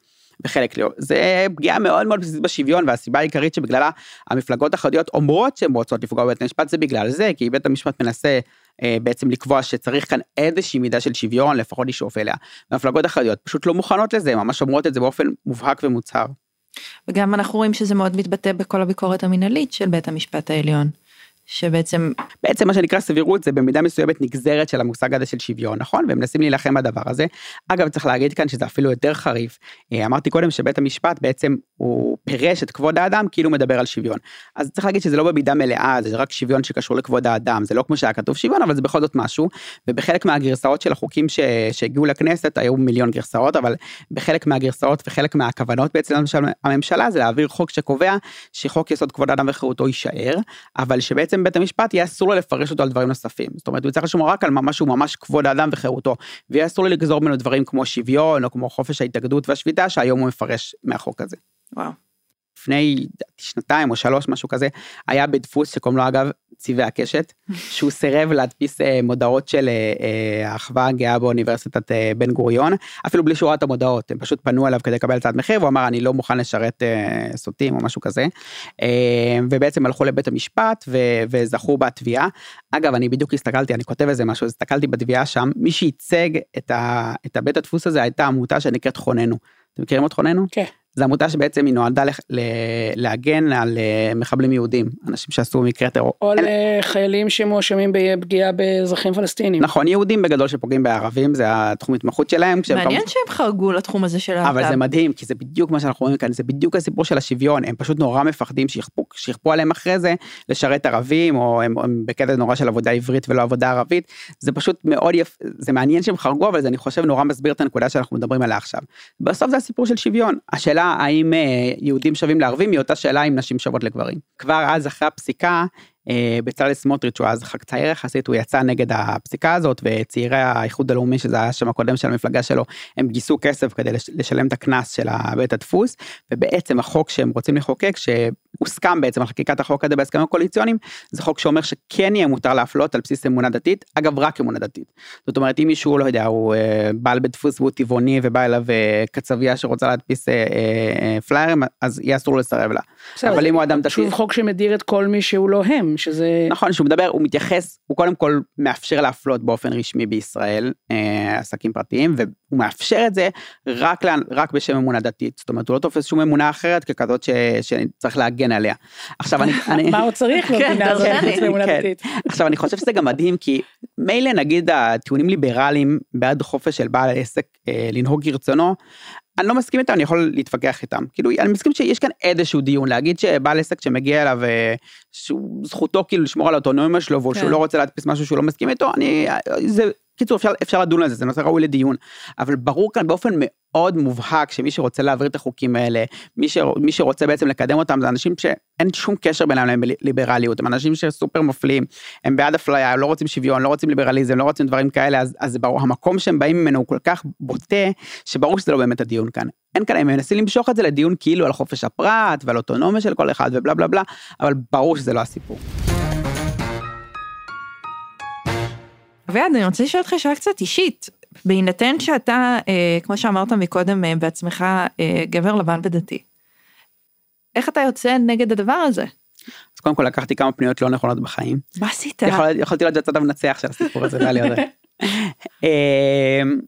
וחלק לא. זה פגיעה מאוד מאוד בסיסית בשוויון, והסיבה העיקרית שבגללה המפלגות החרדיות אומרות שהן רוצות לפגוע בבית המשפט זה בגלל זה, כי בית המשפט מנסה אה, בעצם לקבוע שצריך כאן איזושהי מידה של שוויון, לפחות לשאוף אליה. והמפלגות החרדיות פשוט לא מוכנות לזה, ממש אומרות את זה באופן מובהק ומוצהר. וגם אנחנו רואים שזה מאוד מתבטא בכל הביקורת המנהלית של בית המשפט העליון. שבעצם בעצם מה שנקרא סבירות זה במידה מסוימת נגזרת של המושג הזה של שוויון נכון? והם מנסים להילחם בדבר הזה. אגב צריך להגיד כאן שזה אפילו יותר חריף. אה, אמרתי קודם שבית המשפט בעצם הוא פירש את כבוד האדם כאילו מדבר על שוויון. אז צריך להגיד שזה לא במידה מלאה זה רק שוויון שקשור לכבוד האדם. זה לא כמו שהיה כתוב שוויון אבל זה בכל זאת משהו. ובחלק מהגרסאות של החוקים ש... שהגיעו לכנסת היו מיליון גרסאות אבל בחלק מהגרסאות וחלק מהכוונות בעצם של הממשלה זה להעביר חוק שקובע שחוק יסוד כבוד האדם וחירותו יישאר אבל שבעצם בעצם בית המשפט יהיה אסור לו לפרש אותו על דברים נוספים. זאת אומרת הוא צריך לשמור רק על משהו ממש כבוד האדם וחירותו ויהיה אסור לו לגזור ממנו דברים כמו שוויון או כמו חופש ההתאגדות והשביתה שהיום הוא מפרש מהחוק הזה. וואו. לפני שנתיים או שלוש משהו כזה היה בדפוס שקוראים לו אגב צבעי הקשת שהוא סירב להדפיס אה, מודעות של אה, אה, האחווה הגאה באוניברסיטת בן גוריון אפילו בלי שורת המודעות הם פשוט פנו אליו כדי לקבל הצעת מחיר והוא אמר אני לא מוכן לשרת סוטים או משהו כזה ובעצם הלכו לבית המשפט וזכו בתביעה אגב אני בדיוק הסתכלתי אני כותב איזה משהו הסתכלתי בתביעה שם מי שייצג את, ה, את הבית הדפוס הזה הייתה עמותה שנקראת חוננו. אתם מכירים את חוננו? כן. זו עמותה שבעצם היא נועדה לח- ל- להגן על אה, מחבלים יהודים, אנשים שעשו מקרה טרור. או אלה- לחיילים שמואשמים בפגיעה באזרחים פלסטינים. נכון, יהודים בגדול שפוגעים בערבים, זה התחום התמחות שלהם. כשהם מעניין שהם חרגו לתחום הזה של אבל זה להט"ב. מדהים, כי זה בדיוק מה שאנחנו רואים כאן, זה בדיוק הסיפור של השוויון, הם פשוט נורא מפחדים שיכפו, שיכפו עליהם אחרי זה לשרת ערבים, או הם, הם בקטע נורא של עבודה עברית ולא עבודה ערבית, זה פשוט מאוד יפ... זה מעניין שהם חרגו, אבל זה אני חושב נורא מסביר את הנקודה שאנחנו מדברים עליה עכשיו. בסוף זה הסיפור של שוויון, השאלה האם אה, יהודים שווים לערבים היא אותה שאלה אם נשים שוות לגברים. כבר אז אחרי הפסיקה, אה, בצלאל סמוטריץ' הוא אז צעיר יחסית, הוא יצא נגד הפסיקה הזאת, וצעירי האיחוד הלאומי, שזה היה השם הקודם של המפלגה שלו, הם גייסו כסף כדי לש- לשלם את הקנס של בית הדפוס, ובעצם החוק שהם רוצים לחוקק, שהוסכם בעצם על חקיקת החוק הזה בהסכמים הקואליציוניים, זה חוק שאומר שכן יהיה מותר להפלות על בסיס אמונה דתית, אגב רק אמונה דתית. זאת אומרת אם מישהו לא יודע הוא אה, בעל בית דפוס והוא טבעוני ובא אליו אה, קצבייה שרוצה להדפיס אה, אה, פליירים אז יהיה אסור לו לסרב לה. בסדר, אבל אם הוא אדם דתי, שוב חוק שמדיר את כל מי שהוא לא הם, שזה... נכון שהוא מדבר הוא מתייחס הוא קודם כל מאפשר להפלות באופן רשמי בישראל אה, עסקים פרטיים והוא מאפשר את זה רק לאן- רק בשם אמונה דתית זאת אומרת הוא לא תופס שום אמונה אחרת ככזאת ש, שצריך להגן עליה. עכשיו אני, אני מה עוד צריך כן, במדינה הזאת. חוץ מאמונה כן. דתית? עכשיו אני חושב שזה גם מדהים כי מילא נגיד הטיעונים ליברליים בעד חופש של בעל עסק אה, לנהוג כרצונו. אני לא מסכים איתם אני יכול להתווכח איתם כאילו אני מסכים שיש כאן איזשהו דיון להגיד שבעל עסק שמגיע אליו אה, שהוא זכותו כאילו לשמור על האוטונומיה שלו והוא כן. שהוא לא רוצה להדפיס משהו שהוא לא מסכים איתו אני זה קיצור אפשר אפשר לדון על זה זה נושא ראוי לדיון אבל ברור כאן באופן מאוד מובהק שמי שרוצה להעביר את החוקים האלה מי, ש, מי שרוצה בעצם לקדם אותם זה אנשים שאין שום קשר בינם לליברליות הם אנשים שסופר מפלים הם בעד אפליה, הם לא רוצים שוויון, לא רוצים ליברליזם, לא רוצים דברים כאלה, אז, אז ברור, המקום שהם באים ממנו הוא כל כך בוטה, שברור שזה לא באמת הדיון כאן. אין כאן, הם מנסים למשוך את זה לדיון כאילו על חופש הפרט ועל אוטונומיה של כל אחד ובלה בלה בלה, אבל ברור שזה לא הסיפור. אביעד, אני רוצה לשאול אותך שאלה קצת אישית. בהינתן שאתה, אה, כמו שאמרת מקודם אה, בעצמך, אה, גבר לבן ודתי, איך אתה יוצא נגד הדבר הזה? אז קודם כל לקחתי כמה פניות לא נכונות בחיים. מה עשית? יכול, יכולתי להיות הצד המנצח של הסיפור הזה, והיה לי עוד... אמ,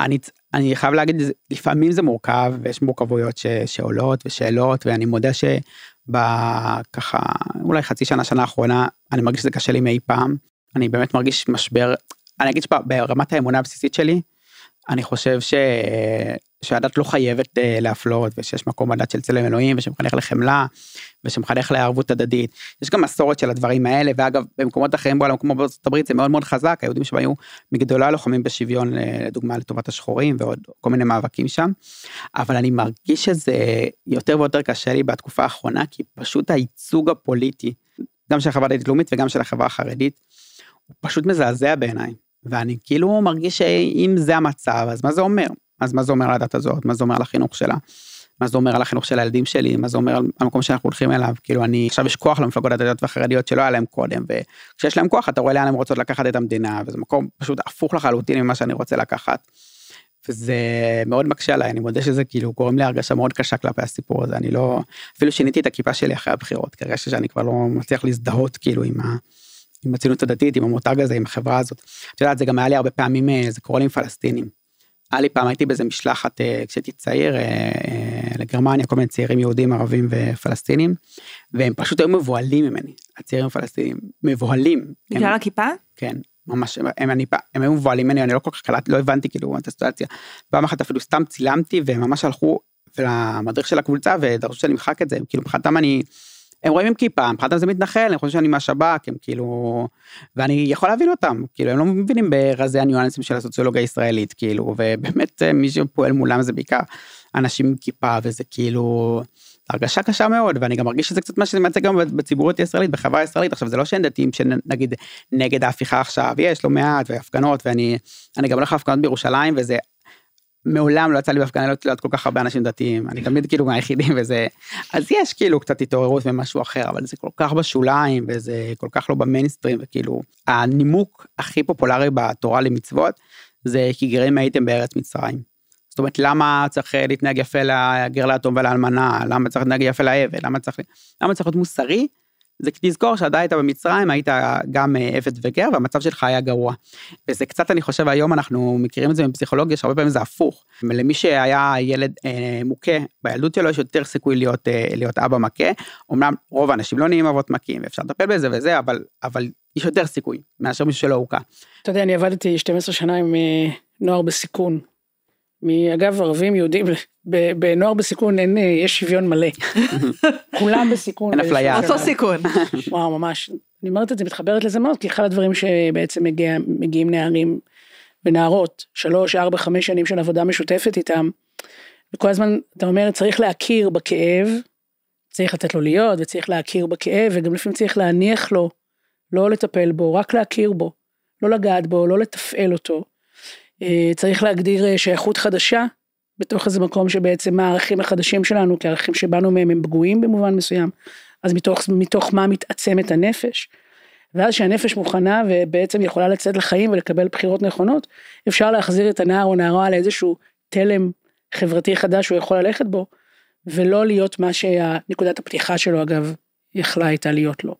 אני, אני חייב להגיד, לפעמים זה מורכב ויש מורכבויות ש, שעולות ושאלות ואני מודה שבככה אולי חצי שנה שנה האחרונה אני מרגיש שזה קשה לי מאי פעם. אני באמת מרגיש משבר, אני אגיד שברמת האמונה הבסיסית שלי, אני חושב ש... שהדת לא חייבת אה, להפלות ושיש מקום בדת של צלם אלוהים ושמחנך לחמלה ושמחנך לערבות הדדית. יש גם מסורת של הדברים האלה ואגב במקומות אחרים בעולם כמו בארצות הברית זה מאוד מאוד חזק היהודים שם היו מגדולי הלוחמים בשוויון אה, לדוגמה לטובת השחורים ועוד כל מיני מאבקים שם. אבל אני מרגיש שזה יותר ויותר קשה לי בתקופה האחרונה כי פשוט הייצוג הפוליטי גם של החברה הדתית לאומית וגם של החברה החרדית הוא פשוט מזעזע בעיניי ואני כאילו מרגיש שאם זה המצב אז מה זה אומר אז מה זה אומר על הדת הזאת מה זה אומר על החינוך שלה. מה זה אומר על החינוך של הילדים שלי מה זה אומר על המקום שאנחנו הולכים אליו כאילו אני עכשיו יש כוח למפלגות הדתיות והחרדיות שלא היה להם קודם וכשיש להם כוח אתה רואה לאן הם רוצות לקחת את המדינה וזה מקום פשוט הפוך לחלוטין ממה שאני רוצה לקחת. וזה מאוד מקשה עליי אני מודה שזה כאילו גורם לי הרגשה מאוד קשה כלפי הסיפור הזה אני לא אפילו שיניתי את הכיפה שלי אחרי הבחירות כרגע שאני כבר לא מצליח להזדהות כאילו עם ה... עם הציונות הדתית עם המותג הזה עם החברה הזאת. את יודעת זה גם היה לי הרבה פעמים אה, זה קורה לי עם פלסטינים. היה לי פעם הייתי באיזה משלחת אה, כשהייתי צעיר אה, לגרמניה כל מיני צעירים יהודים ערבים ופלסטינים והם פשוט היו מבוהלים ממני הצעירים הפלסטינים מבוהלים. בגלל הכיפה? כן ממש הם, אני, הם היו מבוהלים ממני אני לא כל כך קלטתי לא הבנתי כאילו את הסיטואציה. פעם אחת אפילו סתם צילמתי והם ממש הלכו למדריך של הקבוצה ודרשו שאני אמחק את זה כאילו מבחינתם אני. הם רואים עם כיפה מבחינתם זה מתנחל הם חושבים שאני מהשב"כ הם כאילו ואני יכול להבין אותם כאילו הם לא מבינים ברזי הניואנסים של הסוציולוגיה הישראלית כאילו ובאמת אה, מי שפועל מולם זה בעיקר אנשים עם כיפה וזה כאילו הרגשה קשה מאוד ואני גם מרגיש שזה קצת מה שזה מייצג גם בציבוריות הישראלית בחברה הישראלית. עכשיו זה לא שאין דתיים שנגיד נגד ההפיכה עכשיו יש לא מעט והפגנות ואני אני גם הולך להפגנות בירושלים וזה מעולם לא יצא לי בהפגנה להיות כל כך הרבה אנשים דתיים אני תמיד כאילו מהיחידים וזה אז יש כאילו קצת התעוררות ממשהו אחר אבל זה כל כך בשוליים וזה כל כך לא במיינסטרים וכאילו הנימוק הכי פופולרי בתורה למצוות זה כי גרים הייתם בארץ מצרים. זאת אומרת למה צריך אה, להתנהג יפה לגר ליתום ולאלמנה? למה צריך להתנהג יפה לעבד למה צריך למה צריך להיות מוסרי זה תזכור שאתה היית במצרים, היית גם אה, עבד וגר, והמצב שלך היה גרוע. וזה קצת, אני חושב, היום אנחנו מכירים את זה מפסיכולוגיה, שהרבה פעמים זה הפוך. למי שהיה ילד אה, מוכה בילדות שלו, יש יותר סיכוי להיות, אה, להיות אבא מכה. אמנם רוב האנשים לא נהיים אבות מכים, ואפשר לטפל בזה וזה, אבל, אבל יש יותר סיכוי מאשר מישהו שלא הוכה. אתה יודע, אני עבדתי 12 שנה עם אה, נוער בסיכון. אגב, ערבים, יהודים, בנוער בסיכון אין, אה, יש שוויון מלא. כולם בסיכון. אין אפליה. אותו סיכון. וואו, ממש. אני אומרת את זה, מתחברת לזה מאוד, כי אחד הדברים שבעצם מגיע, מגיעים נערים ונערות, שלוש, ארבע, חמש שנים של עבודה משותפת איתם, וכל הזמן אתה אומר, צריך להכיר בכאב, צריך לתת לו להיות, וצריך להכיר בכאב, וגם לפעמים צריך להניח לו, לא לטפל בו, רק להכיר בו, לא לגעת בו, לא לתפעל אותו. אה, צריך להגדיר אה, שייכות חדשה בתוך איזה מקום שבעצם הערכים החדשים שלנו, כי הערכים שבאנו מהם הם פגועים במובן מסוים, אז מתוך, מתוך מה מתעצמת הנפש. ואז שהנפש מוכנה ובעצם יכולה לצאת לחיים ולקבל בחירות נכונות, אפשר להחזיר את הנער או נערה לאיזשהו תלם חברתי חדש שהוא יכול ללכת בו, ולא להיות מה שנקודת הפתיחה שלו אגב יכלה הייתה להיות לו.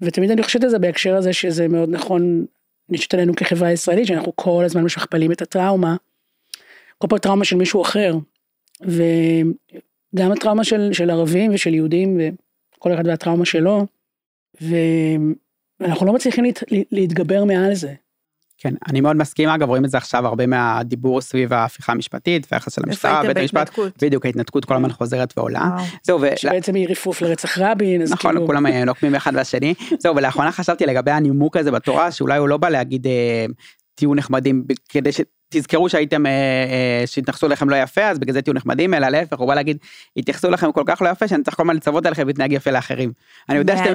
ותמיד אני חושבת על זה בהקשר הזה שזה מאוד נכון נשת עלינו כחברה ישראלית, שאנחנו כל הזמן משכפלים את הטראומה, כל פעם טראומה של מישהו אחר, וגם הטראומה של, של ערבים ושל יהודים, וכל אחד והטראומה שלו, ואנחנו לא מצליחים להת, להתגבר מעל זה. כן, אני מאוד מסכים, אגב, רואים את זה עכשיו הרבה מהדיבור סביב ההפיכה המשפטית והיחס של המשטרה, בית המשפט, בדיוק, ההתנתקות כל הזמן חוזרת ועולה. זהו, ו... שבעצם היא ריפוף לרצח רבין, אז נכון, כאילו... כולם אה, נוקמים אחד לשני. זהו, ולאחרונה חשבתי לגבי הנימוק הזה בתורה, שאולי הוא לא בא להגיד אה, תהיו נחמדים כדי ש... תזכרו שהייתם, אה, אה, שהתייחסו אליכם לא יפה, אז בגלל זה תהיו נחמדים, אלא להפך, הוא בא להגיד, התייחסו אליכם כל כך לא יפה, שאני צריך כל הזמן לצוות עליכם להתנהג יפה לאחרים. אני יודע שאתם,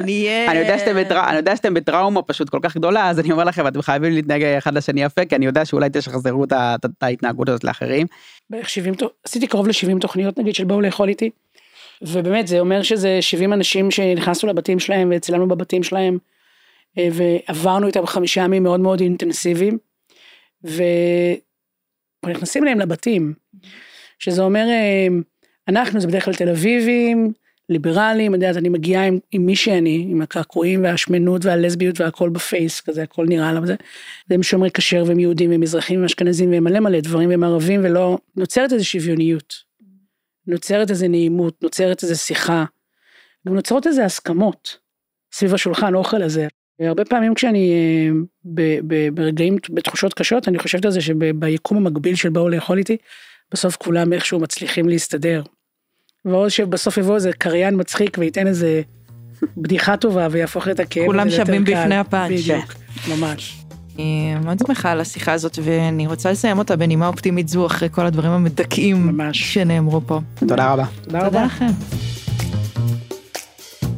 אני יודע שאתם, בטרא, אני יודע שאתם בטראומה פשוט כל כך גדולה, אז אני אומר לכם, אתם חייבים להתנהג אחד לשני יפה, כי אני יודע שאולי תשחזרו את ההתנהגות הזאת לאחרים. בערך 70, עשיתי קרוב ל-70 תוכניות נגיד של בואו לאכול איתי, ובאמת זה אומר שזה 70 אנשים שנכנסנו לבתים שלהם וצילמנו בבתים שלהם, אה, ועברנו איתם חמישה ימים מאוד מאוד אינטנסיביים. ואנחנו נכנסים אליהם לבתים, שזה אומר, אה, אנחנו זה בדרך כלל תל אביבים, ליברלים, את יודעת, אני מגיעה עם, עם מי שאני, עם הקעקועים והשמנות והלסביות והכל בפייס, כזה הכל נראה עליו זה. והם שומרי כשר והם יהודים והם מזרחים והם אשכנזים והם מלא מלא דברים והם ערבים ולא, נוצרת איזו שוויוניות. נוצרת איזו נעימות, נוצרת איזו שיחה. גם נוצרות איזה הסכמות סביב השולחן אוכל הזה. הרבה פעמים כשאני אה, ברגעים, בתחושות קשות, אני חושבת על זה שביקום המקביל של באו לאכול איתי, בסוף כולם איכשהו מצליחים להסתדר. ועוד שבסוף יבוא איזה קריין מצחיק וייתן איזה בדיחה טובה ויהפוך את הכאב כולם שווים בפני הפאנץ'. בדיוק, ממש. אני מאוד שמחה על השיחה הזאת ואני רוצה לסיים אותה בנימה אופטימית זו אחרי כל הדברים המדכאים שנאמרו פה. תודה רבה. תודה רבה. תודה לכם.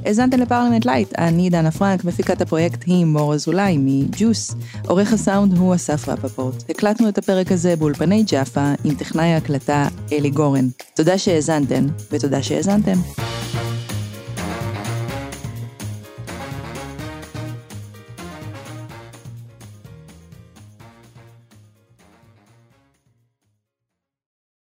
האזנתם לפרלמנט לייט, אני דנה פרנק, מפיקת הפרויקט היא מור אזולאי מג'וס. עורך הסאונד הוא אסף רפפורט. הקלטנו את הפרק הזה באולפני ג'אפה עם טכנאי ההקלטה אלי גורן. תודה שהאזנתם, ותודה שהאזנתם.